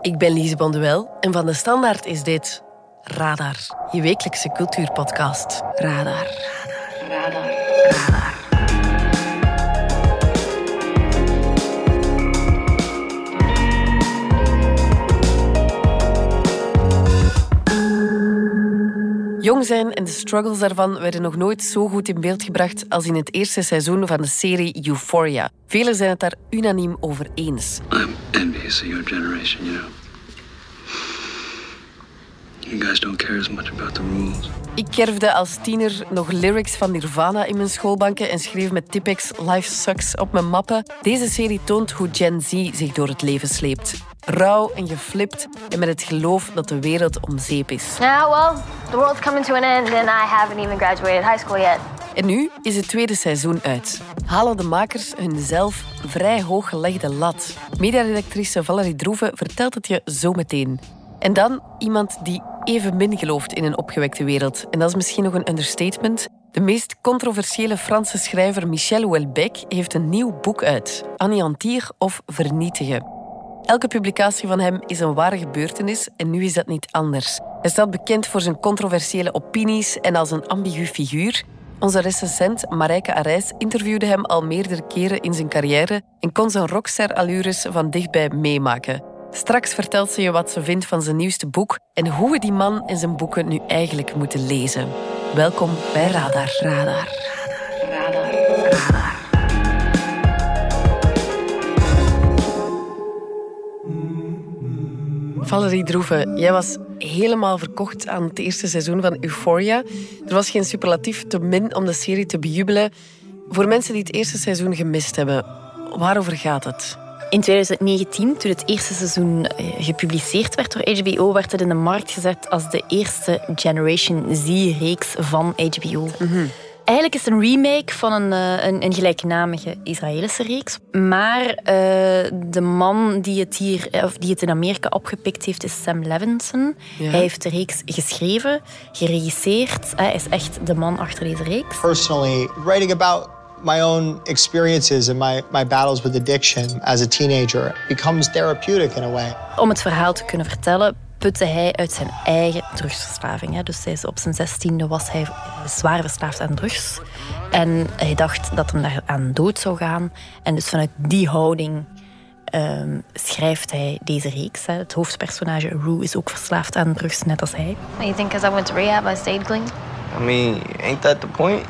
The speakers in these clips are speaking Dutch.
Ik ben Lise Bonduel en van de Standaard is dit Radar, je wekelijkse cultuurpodcast. Radar. Radar. Radar. Radar. Jong zijn en de struggles daarvan werden nog nooit zo goed in beeld gebracht als in het eerste seizoen van de serie Euphoria. Velen zijn het daar unaniem over eens. I'm envious of your generation, you know. You guys don't care as much about the rules. Ik kerfde als tiener nog lyrics van Nirvana in mijn schoolbanken en schreef met Tipex Life Sucks op mijn mappen. Deze serie toont hoe Gen Z zich door het leven sleept. Rauw en geflipt en met het geloof dat de wereld om zeep is. Yeah, well, the world's coming to an end and I haven't even graduated high school yet. En nu is het tweede seizoen uit. Halen de makers hun zelf vrij hoog gelegde lat. Mediaredactrice Valerie Droeven vertelt het je zo meteen. En dan iemand die even min gelooft in een opgewekte wereld. En dat is misschien nog een understatement. De meest controversiële Franse schrijver Michel Houellebecq heeft een nieuw boek uit. Anéantir of Vernietigen. Elke publicatie van hem is een ware gebeurtenis en nu is dat niet anders. Hij staat bekend voor zijn controversiële opinies en als een ambigu figuur. Onze recensent Marijke Arijs interviewde hem al meerdere keren in zijn carrière en kon zijn rockster-allures van dichtbij meemaken. Straks vertelt ze je wat ze vindt van zijn nieuwste boek en hoe we die man en zijn boeken nu eigenlijk moeten lezen. Welkom bij Radar. Radar. Radar. Radar. Valerie Droeven, jij was helemaal verkocht aan het eerste seizoen van Euphoria. Er was geen superlatief te min om de serie te bejubelen. Voor mensen die het eerste seizoen gemist hebben, waarover gaat het? In 2019, toen het eerste seizoen eh, gepubliceerd werd door HBO, werd het in de markt gezet als de eerste Generation Z-reeks van HBO. Eigenlijk is het een remake van een, eh, een, een gelijknamige Israëlische reeks. Maar uh, de man die het, hier, of die het in Amerika opgepikt heeft, is Sam Levinson. Ja. Hij heeft de reeks geschreven, geregisseerd. Hij is echt de man achter deze reeks. personally writing about my own experiences and my, my battles with addiction as a teenager becomes therapeutic in a way. Om het verhaal te kunnen vertellen, putte hij uit zijn eigen drugsverslaving. hè. Dus hij is op zijn zestiende was hij zwaar verslaafd aan drugs. En hij dacht dat hem daar aan dood zou gaan. En dus vanuit die houding ehm, schrijft hij deze reeks. hè. Het hoofdpersonage Rue is ook verslaafd aan drugs, net als hij. You think because I went to rehab I stayed clean? I mean, ain't that the point?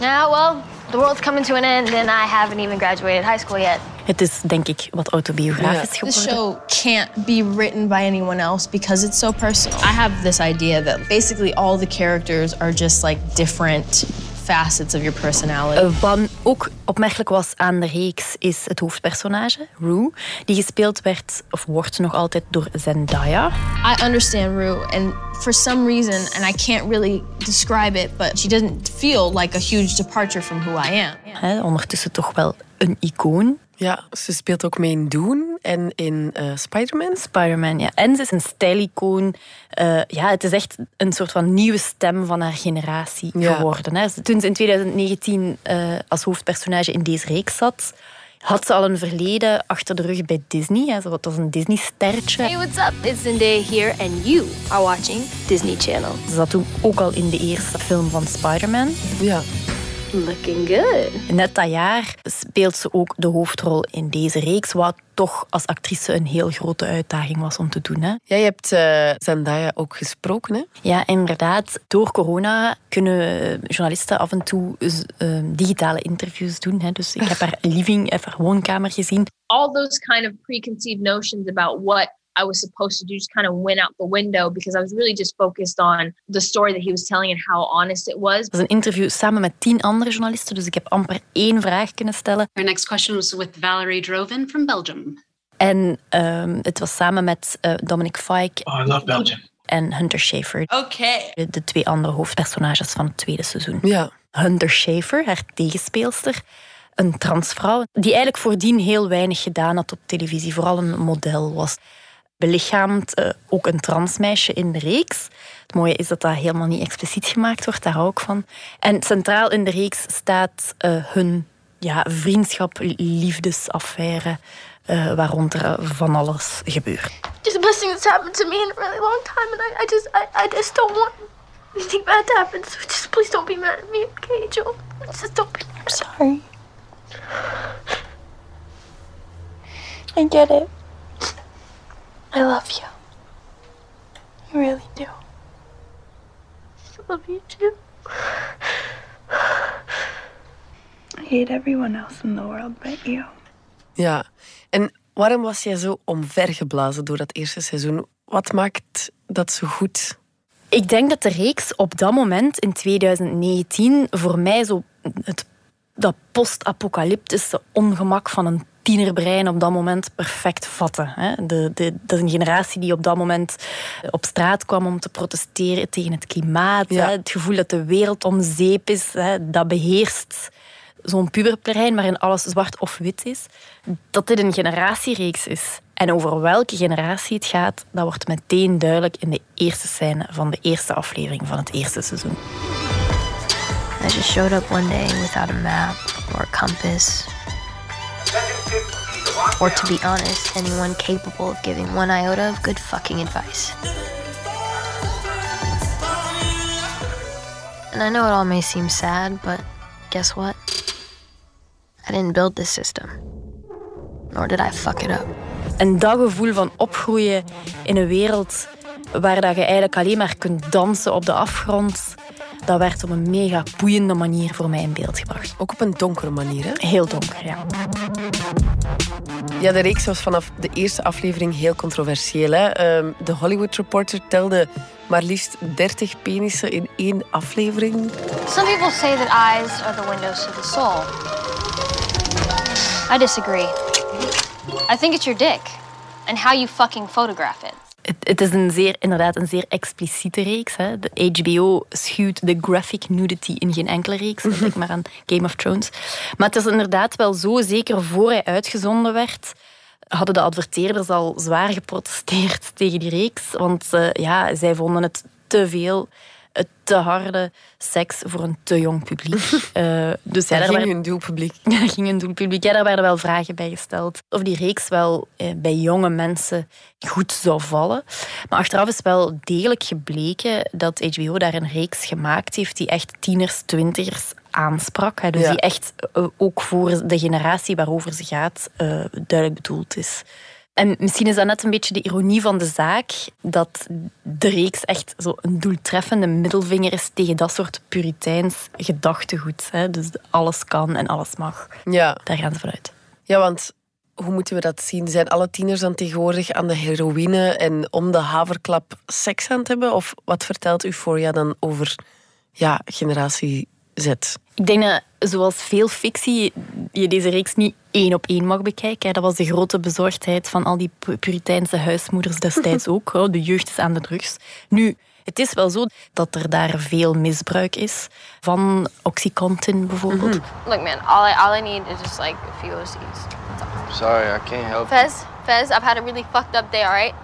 Yeah, well, the world's coming to an end and I haven't even graduated high school yet. Het is denk ik wat autobiografisch The geworden. show can't be written by anyone else because it's so personal. I have this idea that basically all the characters are just like different facets of your personality. Eh, Wat ook opmerkelijk was aan de reeks is het hoofdpersonage, Rue, die gespeeld werd, of wordt nog altijd door Zendaya. I understand Rue, and for some reason, and I can't really describe it, but she doesn't feel like a huge departure from who I am. Ondertussen toch wel een icoon. Ja, ze speelt ook mee in Dune en in eh, Spider-Man. Spider-Man, ja. En ze is een stijlicoon. Eh, ja, het is echt een soort van nieuwe stem van haar generatie Ja. geworden. Hè. Toen ze in 2019 eh, als hoofdpersonage in deze reeks zat, had ze al een verleden achter de rug bij Disney. Hè. Ze was een Disney-sterretje. Hey, what's up? It's Zendaya here and you are watching Disney Channel. Ze zat toen ook al in de eerste film van Spider-Man. Ja. Looking good. Net dat jaar speelt ze ook de hoofdrol in deze reeks, wat toch als actrice een heel grote uitdaging was om te doen. Hè. Jij hebt eh, Zendaya ook gesproken, hè? Ja, inderdaad. Door corona kunnen journalisten af en toe eh, digitale interviews doen. Hè. Dus ik heb haar living, of haar woonkamer gezien. all those kind of preconceived notions about what I was supposed to do just kind of went out the window because I was really just focused on the story that he was telling and how honest it was. Het was een interview samen met tien andere journalisten, dus ik heb amper één vraag kunnen stellen. Our next question was with Valerie Drovin from Belgium. En ehm, het was samen met eh, Dominic Fike Oh, I love Belgium. en Hunter Schafer, Okay. de, de twee andere hoofdpersonages van het tweede seizoen. Ja. Hunter Schafer, haar tegenspeelster, een transvrouw, die eigenlijk voordien heel weinig gedaan had op televisie, vooral een model was. Belichaamd eh, ook een transmeisje in de reeks. Het mooie is dat dat helemaal niet expliciet gemaakt wordt, daar hou ik van. En centraal in de reeks staat eh, hun ja, vriendschap, liefdesaffaire. uh, waar rond er van alles gebeurt. Just the best thing that's happened to me in a really long time, and I, I just, I, I just don't want anything bad to happen. So just please don't be mad at me, okay, Joe? Just don't be. I'm sorry. I get it. I love you. I really do. I love you too. I hate everyone else in the world but you. Ja, en waarom was jij zo omvergeblazen door dat eerste seizoen? Wat maakt dat zo goed? Ik denk dat de reeks op dat moment in 2019 voor mij zo het, dat post-apocalyptische ongemak van een tienerbrein op dat moment perfect vatten. De, de, dat is een generatie die op dat moment op straat kwam om te protesteren tegen het klimaat. Het gevoel dat de wereld om zeep is, dat beheerst zo'n puberplein waarin alles zwart of wit is. Dat dit een generatiereeks is. En over welke generatie het gaat, dat wordt meteen duidelijk in de eerste scène van de eerste aflevering van het eerste seizoen. I just showed up one day without a map or a compass or to be honest, anyone capable of giving one iota of good fucking advice. And I know it all may seem sad, but guess what? I didn't build this system. Nor did I fuck it up. En dat gevoel van opgroeien in een wereld waar dat je eigenlijk alleen maar kunt dansen op de afgrond, dat werd op een mega boeiende manier voor mij in beeld gebracht. Ook op een donkere manier, hè? Heel donker, ja. Ja, de reeks was vanaf de eerste aflevering heel controversieel. Hè? Ehm, de Hollywood Reporter telde maar liefst 30 penissen in één aflevering. Some people say that eyes are the windows to the soul. I disagree. I think it's your dick and how you fucking photograph it. Het, is een zeer, inderdaad een zeer expliciete reeks. Hè. De HBO schuwt de graphic nudity in geen enkele reeks. Denk maar aan Game of Thrones. Maar het is inderdaad wel zo, zeker voor hij uitgezonden werd, hadden de adverteerders al zwaar geprotesteerd tegen die reeks. Want uh, ja, zij vonden het te veel te harde seks voor een te jong publiek. Uh, dus ja, daar ging een doelpubliek. Daar ging een doelpubliek. Ja, daar werden wel vragen bij gesteld. Of die reeks wel eh, bij jonge mensen goed zou vallen. Maar achteraf is wel degelijk gebleken dat HBO daar een reeks gemaakt heeft die echt tieners, twintigers aansprak. Hè. Dus die echt uh, ook voor de generatie waarover ze gaat uh, duidelijk bedoeld is. En misschien is dat net een beetje de ironie van de zaak, dat de reeks echt zo een doeltreffende middelvinger is tegen dat soort puriteins gedachtegoed. Hè? Dus alles kan en alles mag. Ja. Daar gaan ze vanuit. Ja, want hoe moeten we dat zien? Zijn alle tieners dan tegenwoordig aan de heroïne en om de haverklap seks aan het hebben? Of wat vertelt Euphoria dan over ja, generatie Z? Ik denk dat, zoals veel fictie, je deze reeks niet één op één mag bekijken. Dat was de grote bezorgdheid van al die Puriteinse huismoeders destijds ook. De jeugd is aan de drugs. Nu, het is wel zo dat er daar veel misbruik is van Oxycontin bijvoorbeeld. Mm -hmm. Look man, all I, all I need is just like a few OCs. Sorry, I can't help Fez, Fez, I've had a really fucked up day, alright?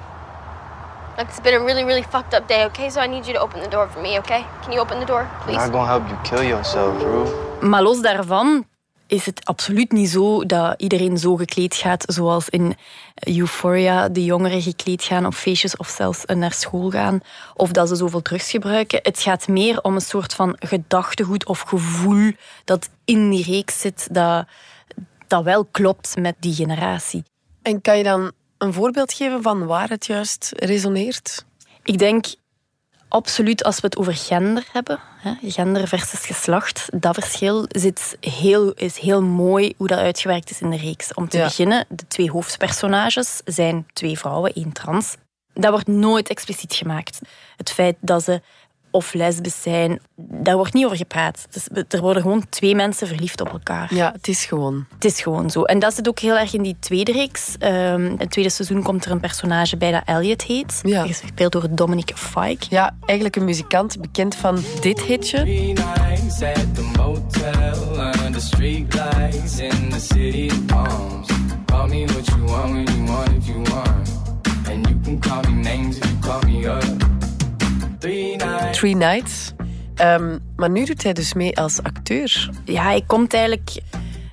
Like it's been a really, really fucked up day, okay? So I need you to open the door for me, okay? Can you open the door, please? I'm not gonna help you kill yourself, Rue. Maar los daarvan is het absoluut niet zo dat iedereen zo gekleed gaat zoals in Euphoria de jongeren gekleed gaan op feestjes of zelfs naar school gaan. Of dat ze zoveel drugs gebruiken. Het gaat meer om een soort van gedachtegoed of gevoel dat in die reeks zit dat, dat wel klopt met die generatie. En kan je dan een voorbeeld geven van waar het juist resoneert? Ik denk absoluut als we het over gender hebben, gender versus geslacht, dat verschil zit heel, is heel mooi hoe dat uitgewerkt is in de reeks. Om te beginnen, de twee hoofdpersonages zijn twee vrouwen, één trans. Dat wordt nooit expliciet gemaakt. Het feit dat ze of lesbisch zijn, daar wordt niet over gepraat. Dus er worden gewoon twee mensen verliefd op elkaar. Ja, het is gewoon. Het is gewoon zo. En dat zit ook heel erg in die tweede reeks. Um, in het tweede seizoen komt er een personage bij dat Elliot heet. Ja. Gespeeld door Dominic Fike. Ja, eigenlijk een muzikant bekend van dit hitje. Three Nights. Um, maar nu doet hij dus mee als acteur. Ja, hij komt eigenlijk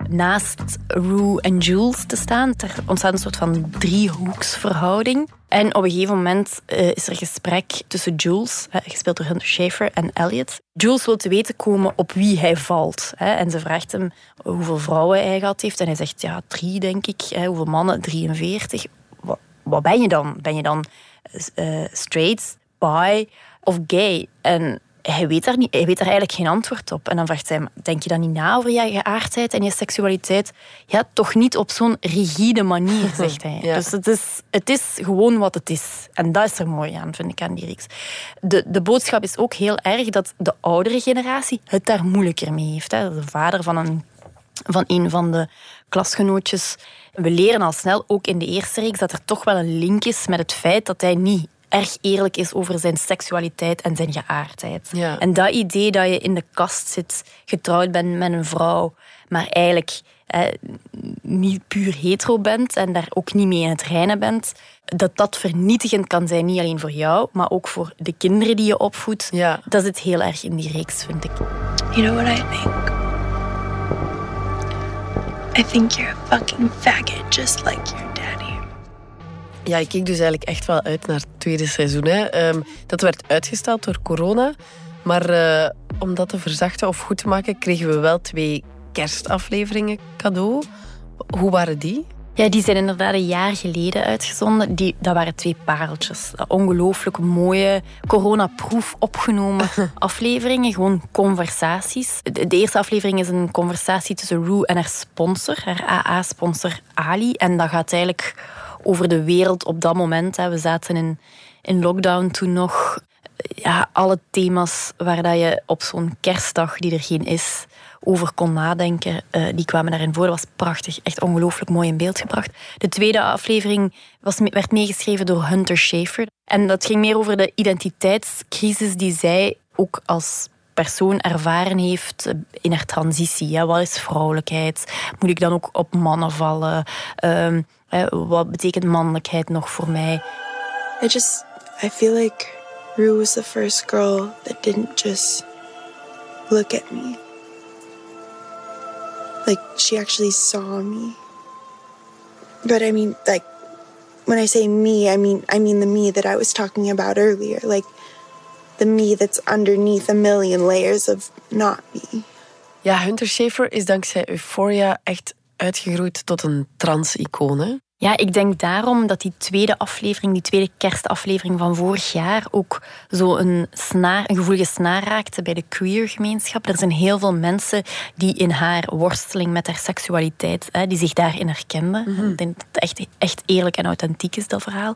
naast Rue en Jules te staan. Er ontstaat een soort van driehoeksverhouding. En op een gegeven moment uh, is er gesprek tussen Jules, uh, gespeeld door Hunter Schafer, en Elliot. Jules wil te weten komen op wie hij valt. Hè, en ze vraagt hem hoeveel vrouwen hij gehad heeft. En hij zegt, ja, drie denk ik. Hè, hoeveel mannen? 43. Wat, wat ben je dan? Ben je dan uh, straight, bi of gay? En hij weet, daar niet, hij weet daar eigenlijk geen antwoord op. En dan vraagt hij denk je dan niet na over je geaardheid en je seksualiteit? Ja, toch niet op zo'n rigide manier, zegt hij. Dus het is, het is gewoon wat het is. En dat is er mooi aan, vind ik, aan die reeks. De, de boodschap is ook heel erg dat de oudere generatie het daar moeilijker mee heeft. Hè. De vader van een, van een van de klasgenootjes. We leren al snel, ook in de eerste reeks, dat er toch wel een link is met het feit dat hij niet erg eerlijk is over zijn seksualiteit en zijn geaardheid. En dat idee dat je in de kast zit, getrouwd bent met een vrouw, maar eigenlijk eh, niet puur hetero bent en daar ook niet mee in het reinen bent, dat dat vernietigend kan zijn, niet alleen voor jou, maar ook voor de kinderen die je opvoedt. Ja. Dat zit heel erg in die reeks, vind ik. You know what I think? I think you're a fucking faggot, just like your daddy. Ja, ik keek dus eigenlijk echt wel uit naar het tweede seizoen. Hè. Um, dat werd uitgesteld door corona. Maar uh, om dat te verzachten of goed te maken, kregen we wel twee kerstafleveringen cadeau. Hoe waren die? Ja, die zijn inderdaad een jaar geleden uitgezonden. Die, dat waren twee pareltjes. Ongelooflijk mooie, coronaproef opgenomen afleveringen. Gewoon conversaties. De, de, eerste aflevering is een conversatie tussen Rue en haar sponsor, haar AA-sponsor Ali. En dat gaat eigenlijk over de wereld op dat moment. We zaten in, in lockdown toen nog. Ja, alle thema's waar dat je op zo'n kerstdag, die er geen is, over kon nadenken, eh, die kwamen daarin voor. Dat was prachtig, echt ongelooflijk mooi in beeld gebracht. De tweede aflevering was, werd meegeschreven door Hunter Schafer. En dat ging meer over de identiteitscrisis die zij ook als persoon ervaren heeft eh, in haar transitie. Wat is vrouwelijkheid? Moet ik dan ook op mannen vallen? Um, wat betekent mannelijkheid nog voor mij? I just, I feel like Rue was the first girl that didn't just look at me. Like she actually saw me. But I mean, like when I say me, I mean I mean the me that I was talking about earlier. Like the me that's underneath a million layers of not me. Ja, Hunter Schafer is dankzij Euphoria echt uitgegroeid tot een trans-icoon. Ja, ik denk daarom dat die tweede aflevering, die tweede kerstaflevering van vorig jaar, ook zo een, snaar, een gevoelige snaar raakte bij de queer-gemeenschap. Er zijn heel veel mensen die in haar worsteling met haar seksualiteit, hè, die zich daarin herkenden. Mhm. Ik denk dat het echt, echt eerlijk en authentiek is, dat verhaal.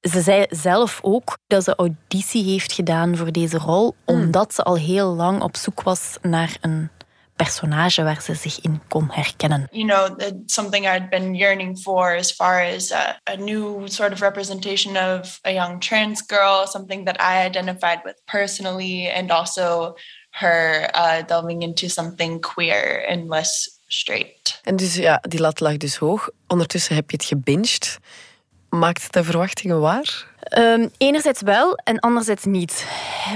Ze zei zelf ook dat ze auditie heeft gedaan voor deze rol, mhm. omdat ze al heel lang op zoek was naar een personage waar ze zich in kon herkennen. You know, something I'd been yearning for as far as a, a new sort of representation of a young trans girl, something that I identified with personally, and also her uh, delving into something queer and less straight. En dus ja, die lat lag dus hoog. Ondertussen heb je het gebinged. Maakt het de verwachtingen waar? Um, enerzijds wel en anderzijds niet.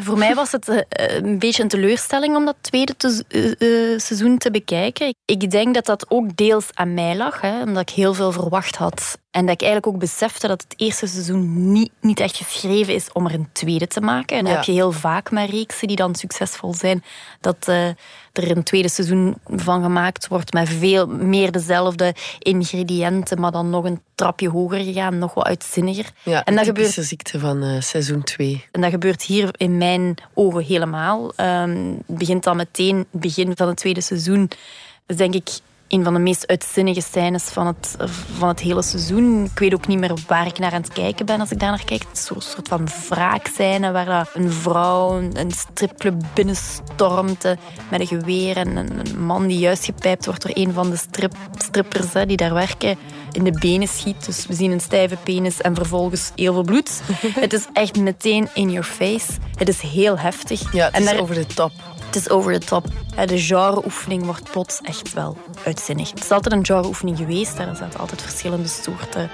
Voor mij was het uh, een beetje een teleurstelling om dat tweede te, uh, seizoen te bekijken. Ik denk dat dat ook deels aan mij lag, hè, omdat ik heel veel verwacht had. En dat ik eigenlijk ook besefte dat het eerste seizoen niet, niet echt geschreven is om er een tweede te maken. En dan heb je heel vaak met reeksen die dan succesvol zijn, dat uh, er een tweede seizoen van gemaakt wordt met veel meer dezelfde ingrediënten, maar dan nog een trapje hoger gegaan, nog wat uitzinniger. Ja, en dat gebeurt ziekte van uh, seizoen 2. En dat gebeurt hier in mijn ogen helemaal. Um, het begint dan meteen, begin van het tweede seizoen. Dus denk ik een van de meest uitzinnige scènes van het, van het hele seizoen. Ik weet ook niet meer waar ik naar aan het kijken ben als ik daar naar kijk. Is een soort van wraakscène waar een vrouw een stripclub binnenstormt eh, met een geweer. En een man die juist gepijpt wordt door een van de strip, strippers die daar werken in de benen schiet. Dus we zien een stijve penis en vervolgens heel veel bloed. het is echt meteen in your face. Het is heel heftig. Ja, het is over de top. Het is over de top. De genreoefening wordt plots echt wel uitzinnig. Het is altijd een genreoefening geweest. Er zaten altijd verschillende soorten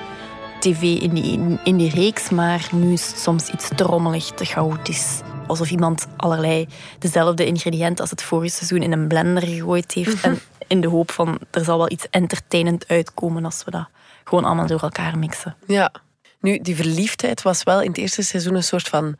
tv in die, in die reeks. Maar nu is het soms iets te rommelig, te chaotisch. Alsof iemand allerlei dezelfde ingrediënten als het vorige seizoen in een blender gegooid heeft. En In de hoop van, er zal wel iets entertainend uitkomen als we dat gewoon allemaal door elkaar mixen. Ja. Nu, die verliefdheid was wel in het eerste seizoen een soort van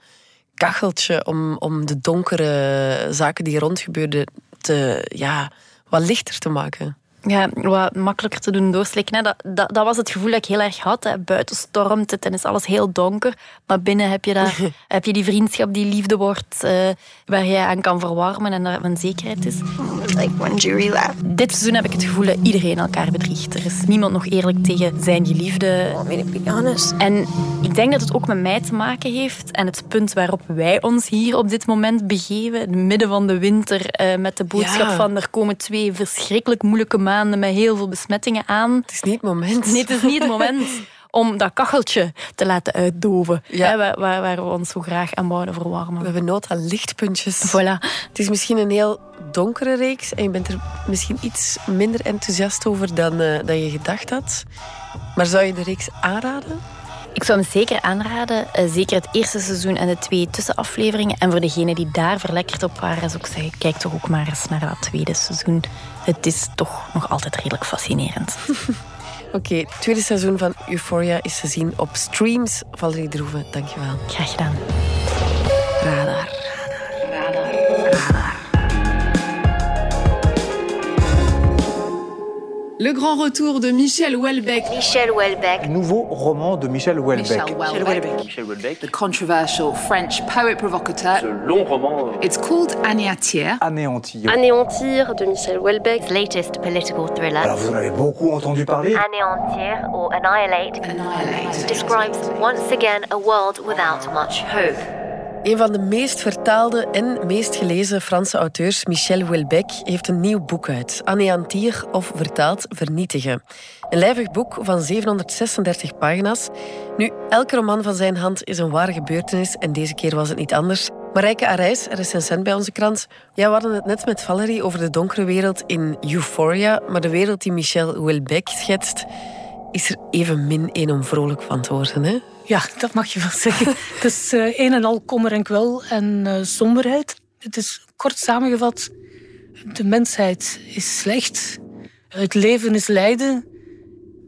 kacheltje om, om de donkere zaken die rondgebeurden te, ja, wat lichter te maken ja, wat makkelijker te doen doorslikken. Dat, dat, dat, was het gevoel dat ik heel erg had. Hè. Buiten stormt het en is alles heel donker. Maar binnen heb je, dat, heb je die vriendschap die liefde wordt, uh, waar je aan kan verwarmen en er een zekerheid is. Like when jury left. Dit seizoen heb ik het gevoel dat iedereen elkaar bedriegt. Er is niemand nog eerlijk tegen zijn geliefde. En ik denk dat het ook met mij te maken heeft en het punt waarop wij ons hier op dit moment begeven, in het midden van de winter, uh, met de boodschap Ja. van er komen twee verschrikkelijk moeilijke maanden met heel veel besmettingen aan. Het is niet het moment. Nee, het is niet het moment om dat kacheltje te laten uitdoven. Ja. Hè, waar, waar, we ons zo graag aan wouden We verwarmen. hebben nood aan lichtpuntjes. Voilà. Het is misschien een heel donkere reeks en je bent er misschien iets minder enthousiast over dan, eh, dan je gedacht had. Maar zou je de reeks aanraden? Ik zou hem zeker aanraden. eh, zeker het eerste seizoen en de twee tussenafleveringen. En voor degenen die daar verlekkerd op waren, zou ik zeggen, kijk toch ook maar eens naar dat tweede seizoen. Het is toch nog altijd redelijk fascinerend. Oké, het tweede seizoen van Euphoria is te zien op streams. Valerie Droeven, dankjewel. Graag gedaan. Radar. Le grand retour de Michel Houellebecq. Michel Houellebecq. Nouveau roman de Michel Houellebecq. Michel Houellebecq. Michel Houellebecq. The controversial French poet provocateur. Ce long roman It's called Anéantir. anéanti. Anéantir de Michel Houellebecq. Latest political thriller. Alors vous en avez beaucoup entendu parler. Anéantir or annihilate Annihilate. describes once again a world without much hope. Een van de meest vertaalde en meest gelezen Franse auteurs, Michel Houellebecq, heeft een nieuw boek uit. Anéantir of vertaald Vernietigen. Een lijvig boek van 736 pagina's. Nu, elke roman van zijn hand is een ware gebeurtenis en deze keer was het niet anders. Marijke Arijs, recensent bij onze krant. Ja, we hadden het net met Valerie over de donkere wereld in Euphoria, maar de wereld die Michel Houellebecq schetst, is er even min één om vrolijk van te worden, hè? Ja, dat mag je wel zeggen. Het is eh, een en al kommer en kwel en eh, somberheid. Het is kort samengevat. De mensheid is slecht. Het leven is lijden.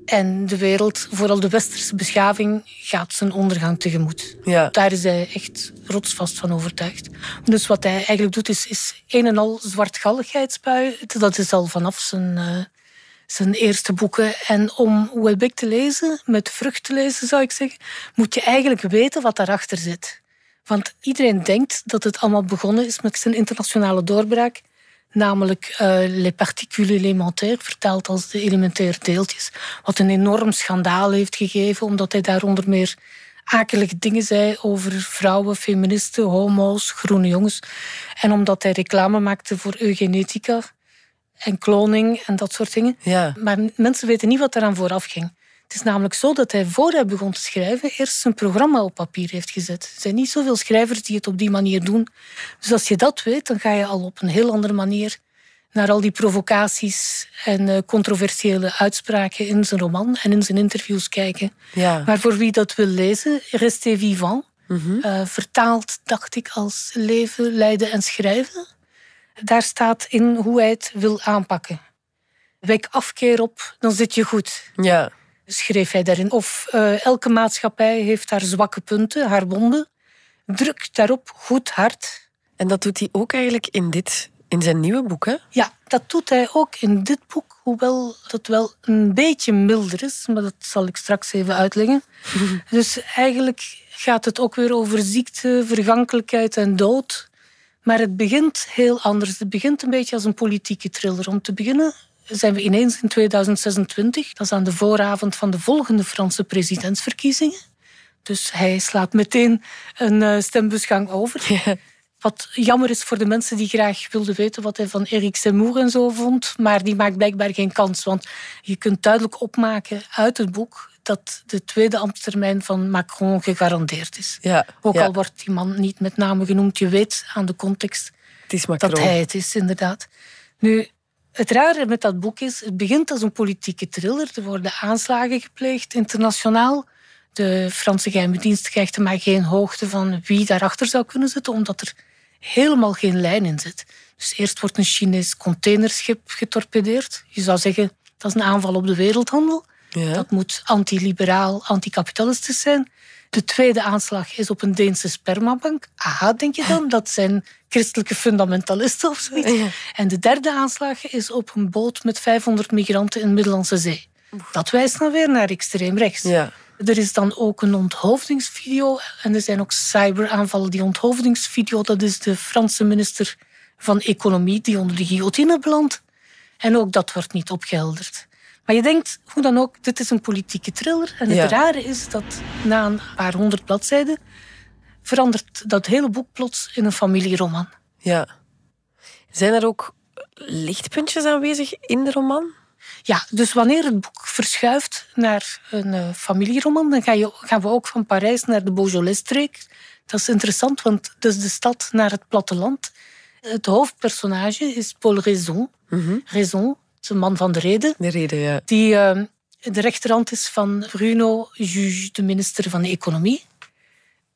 En de wereld, vooral de westerse beschaving, gaat zijn ondergang tegemoet. Ja. Daar is hij echt rotsvast van overtuigd. Dus wat hij eigenlijk doet, is, is een en al zwartgalligheid spuien. Dat is al vanaf zijn, eh, zijn eerste boeken. En om Houellebecq te lezen, met vrucht te lezen zou ik zeggen, moet je eigenlijk weten wat daarachter zit. Want iedereen denkt dat het allemaal begonnen is met zijn internationale doorbraak. Namelijk eh, Les particules élémentaires, vertaald als de elementaire deeltjes. Wat een enorm schandaal heeft gegeven, omdat hij daar onder meer akelige dingen zei over vrouwen, feministen, homo's, groene jongens. En omdat hij reclame maakte voor eugenetica en kloning en dat soort dingen. Ja. Maar mensen weten niet wat daaraan vooraf ging. Het is namelijk zo dat hij, voor hij begon te schrijven, eerst zijn programma op papier heeft gezet. Er zijn niet zoveel schrijvers die het op die manier doen. Dus als je dat weet, dan ga je al op een heel andere manier naar al die provocaties en eh, controversiële uitspraken in zijn roman en in zijn interviews kijken. Ja. Maar voor wie dat wil lezen, Restez vivant, eh, vertaald, dacht ik, als leven, lijden en schrijven. Daar staat in hoe hij het wil aanpakken. Wek afkeer op, dan zit je goed Ja. schreef hij daarin. Of eh, elke maatschappij heeft haar zwakke punten, haar wonden. Druk daarop goed hard. En dat doet hij ook eigenlijk in dit, in zijn nieuwe boek, hè? Ja, dat doet hij ook in dit boek, hoewel dat wel een beetje milder is, maar dat zal ik straks even uitleggen. dus eigenlijk gaat het ook weer over ziekte, vergankelijkheid en dood. Maar het begint heel anders. Het begint een beetje als een politieke thriller. Om te beginnen zijn we ineens in 2026. Dat is aan de vooravond van de volgende Franse presidentsverkiezingen. Dus hij slaat meteen een eh, stembusgang over. Wat jammer is voor de mensen die graag wilden weten wat hij van Eric Zemmour en zo vond. Maar die maakt blijkbaar geen kans. Want je kunt duidelijk opmaken uit het boek dat de tweede ambtstermijn van Macron gegarandeerd is. Ja. Ook ja. al wordt die man niet met name genoemd, je weet aan de context Het is Macron. dat hij het is, inderdaad. Nu, het rare met dat boek is, het begint als een politieke thriller. Er worden aanslagen gepleegd internationaal. De Franse geheime dienst krijgt er maar geen hoogte van wie daarachter zou kunnen zitten, omdat er helemaal geen lijn in zit. Dus eerst wordt een Chinees containerschip getorpedeerd. Je zou zeggen, dat is een aanval op de wereldhandel. Dat moet antiliberaal, anticapitalistisch zijn. De tweede aanslag is op een Deense spermabank. Aha, denk je dan? Dat zijn christelijke fundamentalisten of zoiets. En de derde aanslag is op een boot met 500 migranten in de Middellandse Zee. Dat wijst dan weer naar extreem rechts. Ja. Er is dan ook een onthoofdingsvideo en er zijn ook cyberaanvallen. Die onthoofdingsvideo, dat is de Franse minister van Economie die onder de guillotine belandt. En ook dat wordt niet opgehelderd. Maar je denkt, hoe dan ook, dit is een politieke thriller. En het Ja. rare is dat na een paar honderd bladzijden verandert dat hele boek plots in een familieroman. Ja. Zijn er ook lichtpuntjes aanwezig in de roman? Ja, dus wanneer het boek verschuift naar een eh, familieroman, dan ga je, gaan we ook van Parijs naar de Beaujolais-streek. Dat is interessant, want dat is de stad naar het platteland. Het hoofdpersonage is Paul Raison. Raison, is een man van de reden. De reden, ja. Die eh, de rechterhand is van Bruno Juge, de minister van Economie.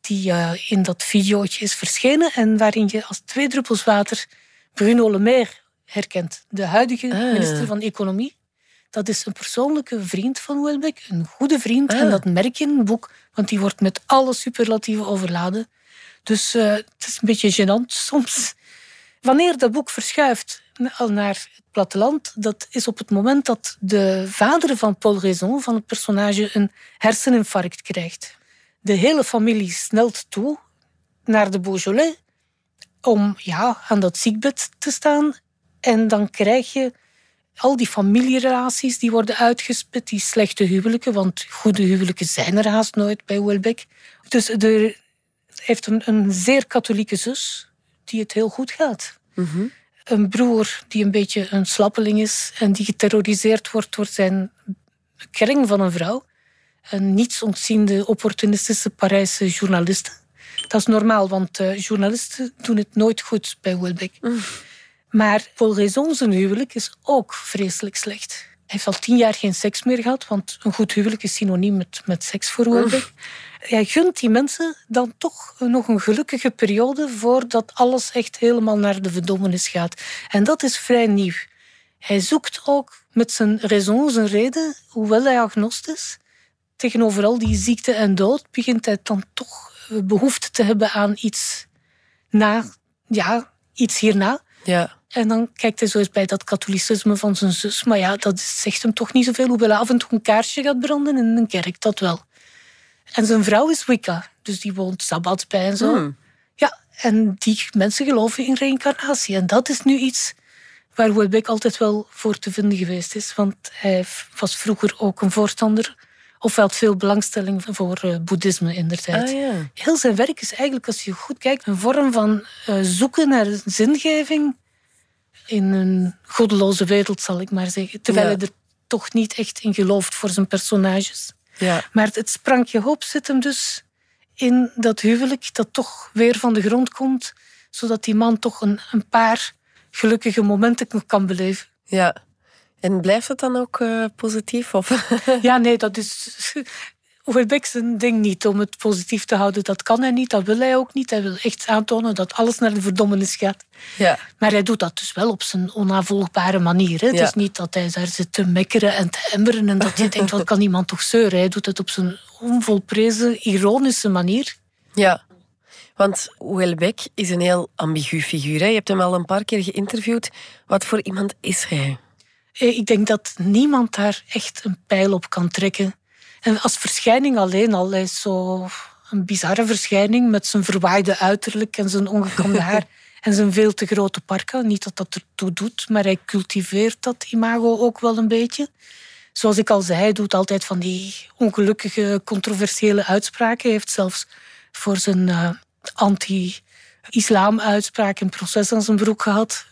Die eh, in dat videootje is verschenen en waarin je als twee druppels water Bruno Le Maire herkent. De huidige minister van Economie. Dat is een persoonlijke vriend van Welbeck, een goede vriend. En dat merk je in het boek, want die wordt met alle superlatieven overladen. Dus eh, het is een beetje gênant soms. Wanneer dat boek verschuift al naar het platteland, dat is op het moment dat de vader van Paul Raison, van het personage, een herseninfarct krijgt. De hele familie snelt toe naar de Beaujolais om ja, aan dat ziekbed te staan. En dan krijg je al die familierelaties die worden uitgespit, die slechte huwelijken, want goede huwelijken zijn er haast nooit bij Welbeck. Dus er heeft een, een zeer katholieke zus die het heel goed gaat. Een broer die een beetje een slappeling is en die geterroriseerd wordt door zijn kring van een vrouw. Een niets ontziende opportunistische Parijse journaliste. Dat is normaal, want eh, journalisten doen het nooit goed bij Welbeck. Maar Paul Raison, zijn huwelijk, is ook vreselijk slecht. Hij heeft al tien jaar geen seks meer gehad, want een goed huwelijk is synoniem met, met seks voor Welbeck. Hij gunt die mensen dan toch nog een gelukkige periode voordat alles echt helemaal naar de verdommenis gaat. En dat is vrij nieuw. Hij zoekt ook met zijn raison, zijn reden, hoewel hij agnostist is, tegenover al die ziekte en dood, begint hij dan toch eh, behoefte te hebben aan iets na, ja, iets hierna. Ja. En dan kijkt hij zo eens bij dat katholicisme van zijn zus. Maar ja, dat zegt hem toch niet zoveel. Hoewel hij af en toe een kaarsje gaat branden in een kerk, dat wel. En zijn vrouw is Wicca, dus die woont sabbat bij en zo. Hmm. Ja, en die mensen geloven in reïncarnatie. En dat is nu iets waar Welbeck altijd wel voor te vinden geweest is. Want hij was vroeger ook een voorstander, of hij had veel belangstelling voor eh, boeddhisme in der tijd. Ah, ja. Heel zijn werk is eigenlijk, als je goed kijkt, een vorm van eh, zoeken naar zingeving in een goddeloze wereld, zal ik maar zeggen. Terwijl Ja. hij er toch niet echt in gelooft voor zijn personages. Ja. Maar het, het sprankje hoop zit hem dus in dat huwelijk dat toch weer van de grond komt, zodat die man toch een, een paar gelukkige momenten kan beleven. Ja. En blijft het dan ook eh, positief? Of? Ja, nee, dat is. Welbeck zijn ding niet om het positief te houden. Dat kan hij niet, dat wil hij ook niet. Hij wil echt aantonen dat alles naar de verdommenis gaat. Ja. Maar hij doet dat dus wel op zijn onnavolgbare manier. Hè. Het Ja. is niet dat hij daar zit te mekkeren en te emmeren en dat je denkt, wat kan iemand toch zeuren? Hij doet het op zijn onvolprezen, ironische manier. Ja. Want Welbeck is een heel ambigu figuur. Hè? Je hebt hem al een paar keer geïnterviewd. Wat voor iemand is hij? Eh, Ik denk dat niemand daar echt een pijl op kan trekken. En als verschijning alleen al, hij is zo een bizarre verschijning met zijn verwaaide uiterlijk en zijn ongekamde haar en zijn veel te grote parka. Niet dat dat ertoe doet, maar hij cultiveert dat imago ook wel een beetje. Zoals ik al zei, hij doet altijd van die ongelukkige, controversiële uitspraken. Hij heeft zelfs voor zijn eh, anti-islam-uitspraak een proces aan zijn broek gehad.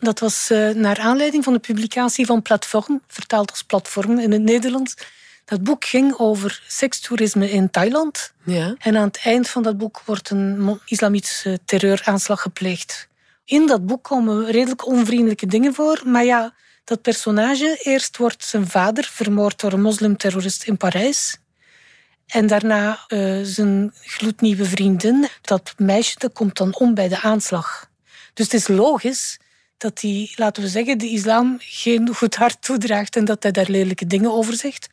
Dat was eh, naar aanleiding van de publicatie van Platform, vertaald als Platform in het Nederlands. Dat boek ging over sekstoerisme in Thailand. Ja. En aan het eind van dat boek wordt een islamitische terreuraanslag gepleegd. In dat boek komen redelijk onvriendelijke dingen voor. Maar ja, dat personage, eerst wordt zijn vader vermoord door een moslimterrorist in Parijs. En daarna eh, zijn gloednieuwe vriendin. Dat meisje dat komt dan om bij de aanslag. Dus het is logisch dat hij, laten we zeggen, de islam geen goed hart toedraagt en dat hij daar lelijke dingen over zegt.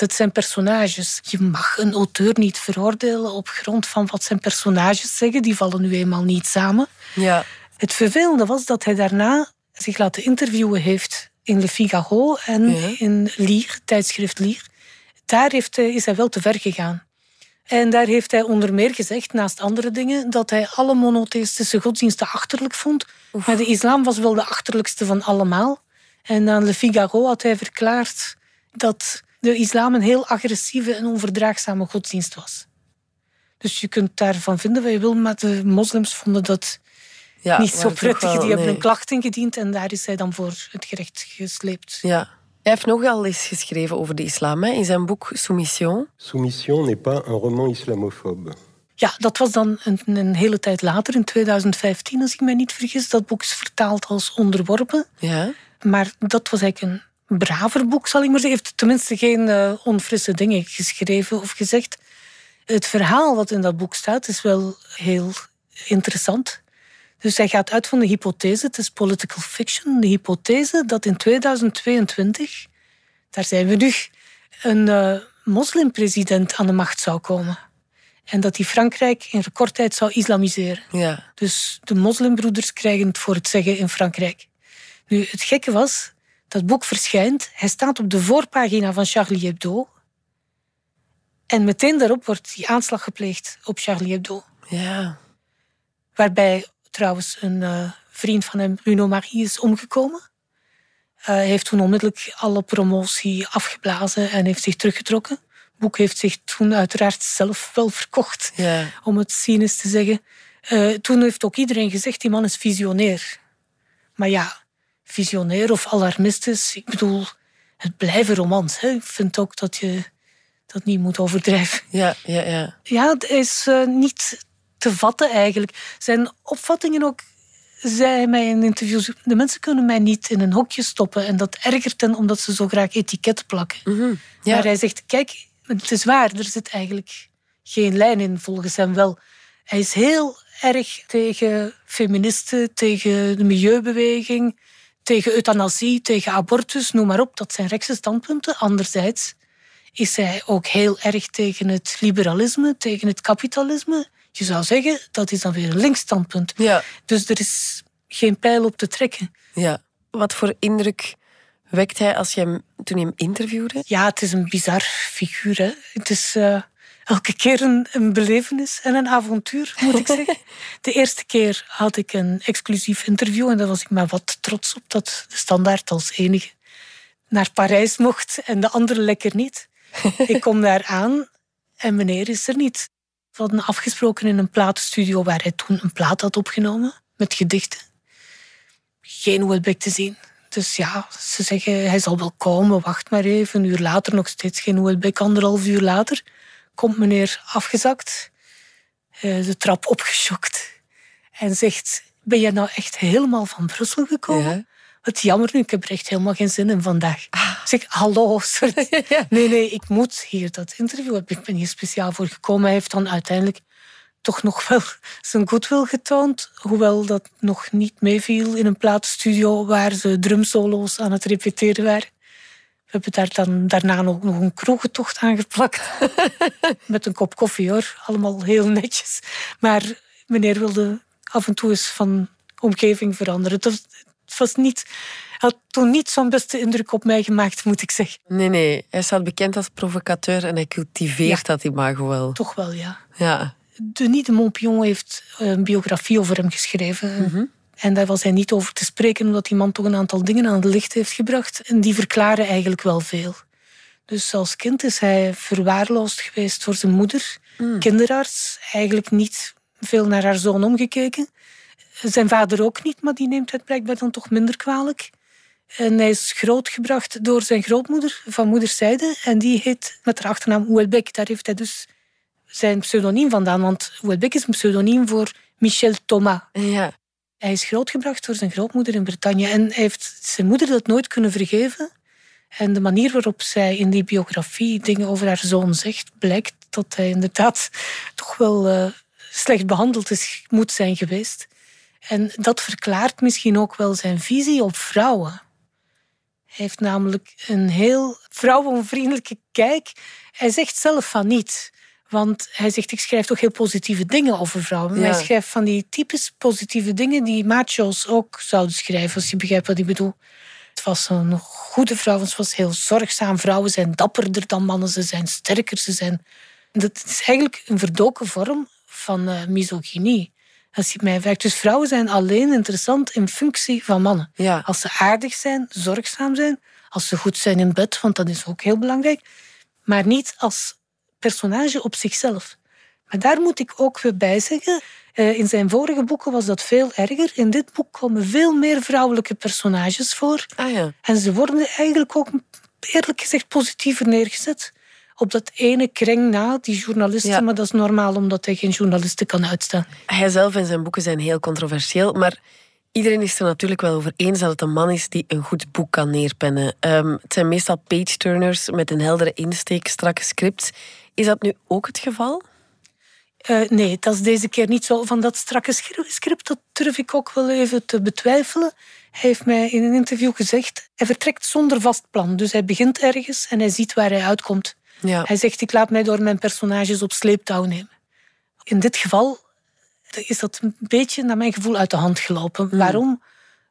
Dat zijn personages. Je mag een auteur niet veroordelen op grond van wat zijn personages zeggen. Die vallen nu eenmaal niet samen. Ja. Het vervelende was dat hij daarna zich laten interviewen heeft in Le Figaro en Ja. in Lier, tijdschrift Lier. Daar heeft hij, is hij wel te ver gegaan. En daar heeft hij onder meer gezegd, naast andere dingen, dat hij alle monotheïstische godsdiensten achterlijk vond. Maar de islam was wel de achterlijkste van allemaal. En aan Le Figaro had hij verklaard dat de islam een heel agressieve en onverdraagzame godsdienst was. Dus je kunt daarvan vinden wat je wil, maar de moslims vonden dat Ja, niet zo prettig. wel, Die hebben nee. een klacht ingediend en daar is hij dan voor het gerecht gesleept. Ja. Hij heeft nogal eens geschreven over de islam hè, in zijn boek Soumission. Soumission n'est pas un roman islamophobe. Ja, dat was dan een, een hele tijd later, in 2015, als ik mij niet vergis. Dat boek is vertaald als Onderworpen. Ja. Maar dat was eigenlijk een braver boek, zal ik maar zeggen. Heeft tenminste geen eh, onfrisse dingen geschreven of gezegd. Het verhaal wat in dat boek staat is wel heel interessant. Dus hij gaat uit van de hypothese, het is political fiction, de hypothese dat in 2022, daar zijn we nu, een eh, moslimpresident aan de macht zou komen. En dat hij Frankrijk in recordtijd zou islamiseren. Ja. Dus de moslimbroeders krijgen het voor het zeggen in Frankrijk. Nu, het gekke was, dat boek verschijnt, hij staat op de voorpagina van Charlie Hebdo. En meteen daarop wordt die aanslag gepleegd op Charlie Hebdo. Ja. Waarbij trouwens een eh, vriend van hem, Bruno Marie, is omgekomen. Eh, heeft toen onmiddellijk alle promotie afgeblazen en heeft zich teruggetrokken. Het boek heeft zich toen uiteraard zelf wel verkocht, Ja. om het cynisch te zeggen. Eh, toen heeft ook iedereen gezegd, die man is visionair. Maar ja, visionair of alarmistisch, ik bedoel, het blijven romans. Hè. Ik vind ook dat je dat niet moet overdrijven. Ja, ja, ja. Ja, het is eh, niet te vatten eigenlijk. Zijn opvattingen ook, zei hij mij in interviews, de mensen kunnen mij niet in een hokje stoppen. En dat ergert hen omdat ze zo graag etiketten plakken. Ja. Maar hij zegt, kijk, het is waar, er zit eigenlijk geen lijn in volgens hem wel. Hij is heel erg tegen feministen, tegen de milieubeweging, tegen euthanasie, tegen abortus, noem maar op. Dat zijn rechtse standpunten. Anderzijds is hij ook heel erg tegen het liberalisme, tegen het kapitalisme. Je zou zeggen, dat is dan weer een links standpunt. Ja. Dus er is geen pijl op te trekken. Ja. Wat voor indruk wekt hij als je hem, toen je hem interviewde? Ja, het is een bizar figuur. Hè. Het is eh, elke keer een, een belevenis en een avontuur, moet ik zeggen. De eerste keer had ik een exclusief interview en daar was ik maar wat trots op dat de standaard als enige naar Parijs mocht en de andere lekker niet. ik kom daar aan en meneer is er niet. We hadden afgesproken in een platenstudio waar hij toen een plaat had opgenomen met gedichten. Geen Welbeck te zien. Dus ja, ze zeggen hij zal wel komen, wacht maar even. Een uur later nog steeds geen Welbeck. Anderhalf uur later komt meneer afgezakt, eh, de trap opgeschokt en zegt: Ben jij nou echt helemaal van Brussel gekomen? Wat jammer nu, ik heb er echt helemaal geen zin in vandaag. Ik zeg, hallo, sorry. Nee, nee, ik moet hier dat interview hebben. Ik ben hier speciaal voor gekomen. Hij heeft dan uiteindelijk toch nog wel zijn goodwill getoond. Hoewel dat nog niet meeviel in een platenstudio waar ze drumsolo's aan het repeteren waren. We hebben daar dan daarna nog, nog een kroegentocht aan geplakt. Met een kop koffie hoor. Allemaal heel netjes. Maar meneer wilde af en toe eens van omgeving veranderen. Het was, het was niet, had toen niet zo'n beste indruk op mij gemaakt, moet ik zeggen. Nee, nee. Hij staat bekend als provocateur en hij cultiveert Ja. dat imago wel. Toch wel, ja. Ja. Denis de Montpion heeft een biografie over hem geschreven. En daar was hij niet over te spreken, omdat die man toch een aantal dingen aan het licht heeft gebracht. En die verklaren eigenlijk wel veel. Dus als kind is hij verwaarloosd geweest door zijn moeder, kinderarts, eigenlijk niet veel naar haar zoon omgekeken. Zijn vader ook niet, maar die neemt het blijkbaar dan toch minder kwalijk. En hij is grootgebracht door zijn grootmoeder van moederszijde. En die heet met haar achternaam Houellebecq. Daar heeft hij dus zijn pseudoniem vandaan. Want Houellebecq is een pseudoniem voor Michel Thomas. Ja. Hij is grootgebracht door zijn grootmoeder in Bretagne. En heeft zijn moeder dat nooit kunnen vergeven. En de manier waarop zij in die biografie dingen over haar zoon zegt, blijkt dat hij inderdaad toch wel eh, slecht behandeld is, moet zijn geweest. En dat verklaart misschien ook wel zijn visie op vrouwen. Hij heeft namelijk een heel vrouwenvriendelijke kijk. Hij zegt zelf van niet. Want hij zegt, ik schrijf toch heel positieve dingen over vrouwen. Maar Ja. hij schrijft van die typisch positieve dingen die macho's ook zouden schrijven, als je begrijpt wat ik bedoel. Het was een goede vrouw, het was heel zorgzaam. Vrouwen zijn dapperder dan mannen, ze zijn sterker. Ze zijn... Dat is eigenlijk een verdoken vorm van eh, misogynie. Als je mij vraagt. Dus vrouwen zijn alleen interessant in functie van mannen. Ja. Als ze aardig zijn, zorgzaam zijn, als ze goed zijn in bed, want dat is ook heel belangrijk. Maar niet als personage op zichzelf. Maar daar moet ik ook weer bij zeggen. eh, In zijn vorige boeken was dat veel erger. In dit boek komen veel meer vrouwelijke personages voor. Ah ja. En ze worden eigenlijk ook eerlijk gezegd positiever neergezet. Op dat ene kring na, die journalisten. Ja. Maar dat is normaal omdat hij geen journalisten kan uitstaan. Hij zelf en zijn boeken zijn heel controversieel, maar iedereen is er natuurlijk wel over eens dat het een man is die een goed boek kan neerpennen. Ehm, het zijn meestal page-turners met een heldere insteek, strakke scripts. Is dat nu ook het geval? Eh, nee, dat is deze keer niet zo. Van dat strakke script, dat durf ik ook wel even te betwijfelen. Hij heeft mij in een interview gezegd, hij vertrekt zonder vast plan. Dus hij begint ergens en hij ziet waar hij uitkomt. Ja. Hij zegt, ik laat mij door mijn personages op sleeptouw nemen. In dit geval is dat een beetje, naar mijn gevoel, uit de hand gelopen. Waarom?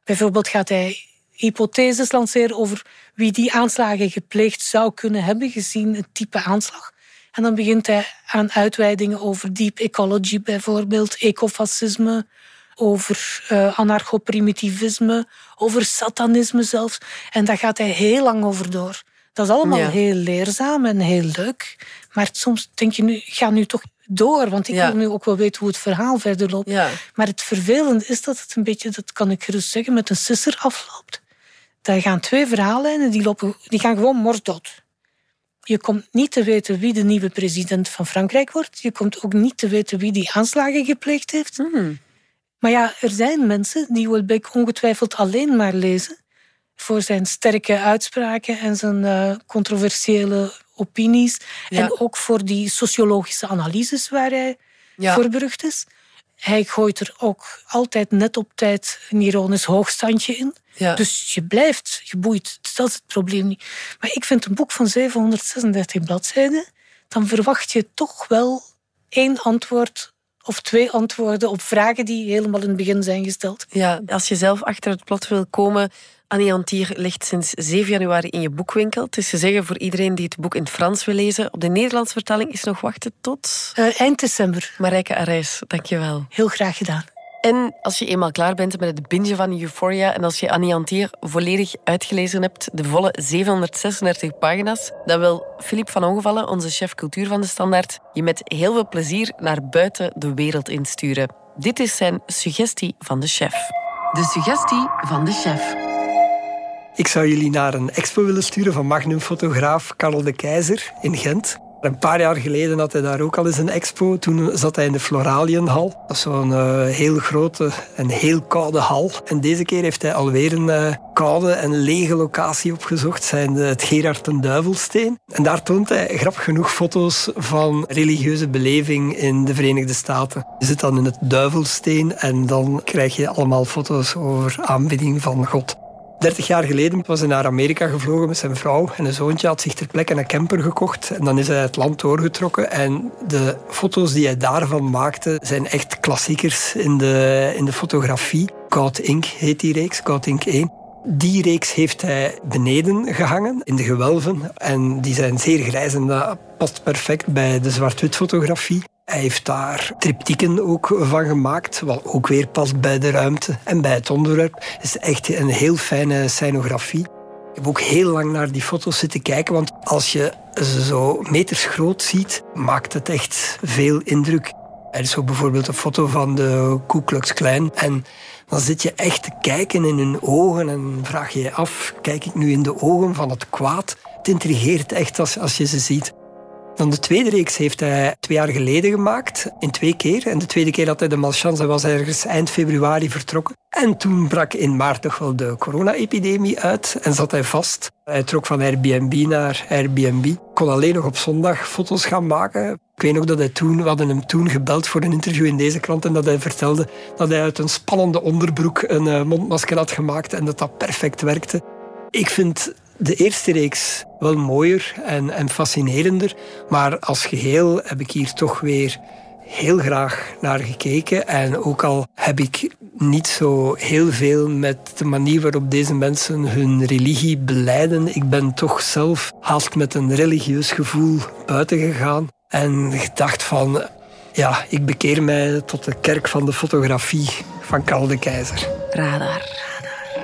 Bijvoorbeeld gaat hij hypotheses lanceren over wie die aanslagen gepleegd zou kunnen hebben, gezien het type aanslag. En dan begint hij aan uitweidingen over deep ecology bijvoorbeeld, ecofascisme, over eh anarcho-primitivisme, over satanisme zelfs. En daar gaat hij heel lang over door. Dat is allemaal Ja. heel leerzaam en heel leuk. Maar soms denk je nu, ga nu toch door, want ik Ja. wil nu ook wel weten hoe het verhaal verder loopt. Ja. Maar het vervelende is dat het een beetje, dat kan ik gerust zeggen, met een sisser afloopt. Daar gaan twee verhaallijnen, die, lopen, die gaan gewoon moorddood. Je komt niet te weten wie de nieuwe president van Frankrijk wordt. Je komt ook niet te weten wie die aanslagen gepleegd heeft. Maar ja, er zijn mensen die Houellebecq ongetwijfeld alleen maar lezen voor zijn sterke uitspraken en zijn eh, controversiële opinies. Ja. En ook voor die sociologische analyses waar hij Ja. voor berucht is. Hij gooit er ook altijd net op tijd een ironisch hoogstandje in. Ja. Dus je blijft geboeid. Dus dat is het probleem niet. Maar ik vind een boek van 736 bladzijden, dan verwacht je toch wel één antwoord of twee antwoorden op vragen die helemaal in het begin zijn gesteld. Ja, als je zelf achter het plot wil komen. Annie Antier ligt sinds 7 januari in je boekwinkel. Het is te zeggen voor iedereen die het boek in het Frans wil lezen. Op de Nederlandse vertaling is nog wachten tot... Eh, eind december. Marijke Arijs, dankjewel. Heel graag gedaan. En als je eenmaal klaar bent met het bingen van Euphoria en als je Annie Antier volledig uitgelezen hebt, de volle 736 pagina's, dan wil Filip van Ongevallen, onze chef cultuur van de Standaard, je met heel veel plezier naar buiten de wereld insturen. Dit is zijn suggestie van de chef. De suggestie van de chef. Ik zou jullie naar een expo willen sturen van magnumfotograaf Karel de Keizer in Gent. Een paar jaar geleden had hij daar ook al eens een expo. Toen zat hij in de Floralienhal. Dat is zo'n eh, heel grote en heel koude hal. En deze keer heeft hij alweer een eh, koude en lege locatie opgezocht. Zijn de, het Gerard ten Duivelsteen. En daar toont hij grappig genoeg foto's van religieuze beleving in de Verenigde Staten. Je zit dan in het Duivelsteen en dan krijg je allemaal foto's over aanbidding van God. 30 jaar geleden was hij naar Amerika gevlogen met zijn vrouw en een zoontje had zich ter plekke een camper gekocht. En dan is hij het land doorgetrokken en de foto's die hij daarvan maakte zijn echt klassiekers in de, in de fotografie. Goud Ink heet die reeks, Goud Ink 1. Die reeks heeft hij beneden gehangen, in de gewelven. En die zijn zeer grijs en dat past perfect bij de zwart-wit fotografie. Hij heeft daar triptieken ook van gemaakt, wat ook weer past bij de ruimte en bij het onderwerp. Het is echt een heel fijne scenografie. Ik heb ook heel lang naar die foto's zitten kijken, want als je ze zo meters groot ziet, maakt het echt veel indruk. Er is ook bijvoorbeeld een foto van de Ku Klux en dan zit je echt te kijken in hun ogen en vraag je je af, kijk ik nu in de ogen van het kwaad? Het intrigeert echt als, als je ze ziet. Dan de tweede reeks heeft hij twee jaar geleden gemaakt, in twee keer. En de tweede keer had hij de malchance, was ergens eind februari vertrokken. En toen brak in maart toch wel de corona-epidemie uit en zat hij vast. Hij trok van Airbnb naar Airbnb. Kon alleen nog op zondag foto's gaan maken. Ik weet nog dat hij toen, we hadden hem toen gebeld voor een interview in deze krant en dat hij vertelde dat hij uit een spannende onderbroek een eh, mondmasker had gemaakt en dat dat perfect werkte. Ik vind de eerste reeks wel mooier en, en fascinerender, maar als geheel heb ik hier toch weer heel graag naar gekeken. En ook al heb ik niet zo heel veel met de manier waarop deze mensen hun religie beleiden, ik ben toch zelf haast met een religieus gevoel buiten gegaan en gedacht van, ja, ik bekeer mij tot de kerk van de fotografie van Karl de Keizer. Radar.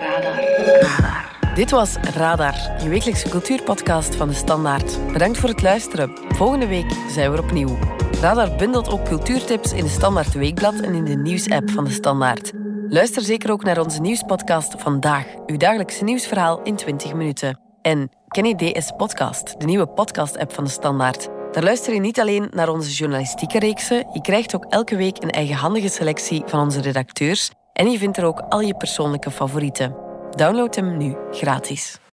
Radar. Radar. Dit was Radar, je wekelijkse cultuurpodcast van de Standaard. Bedankt voor het luisteren. Volgende week zijn we er opnieuw. Radar bundelt ook cultuurtips in de Standaard Weekblad en in de nieuwsapp van de Standaard. Luister zeker ook naar onze nieuwspodcast Vandaag, uw dagelijkse nieuwsverhaal in 20 minuten. En ken je DS Podcast, de nieuwe podcast-app van de Standaard? Daar luister je niet alleen naar onze journalistieke reeksen, je krijgt ook elke week een eigenhandige selectie van onze redacteurs en je vindt er ook al je persoonlijke favorieten. Download hem nu gratis.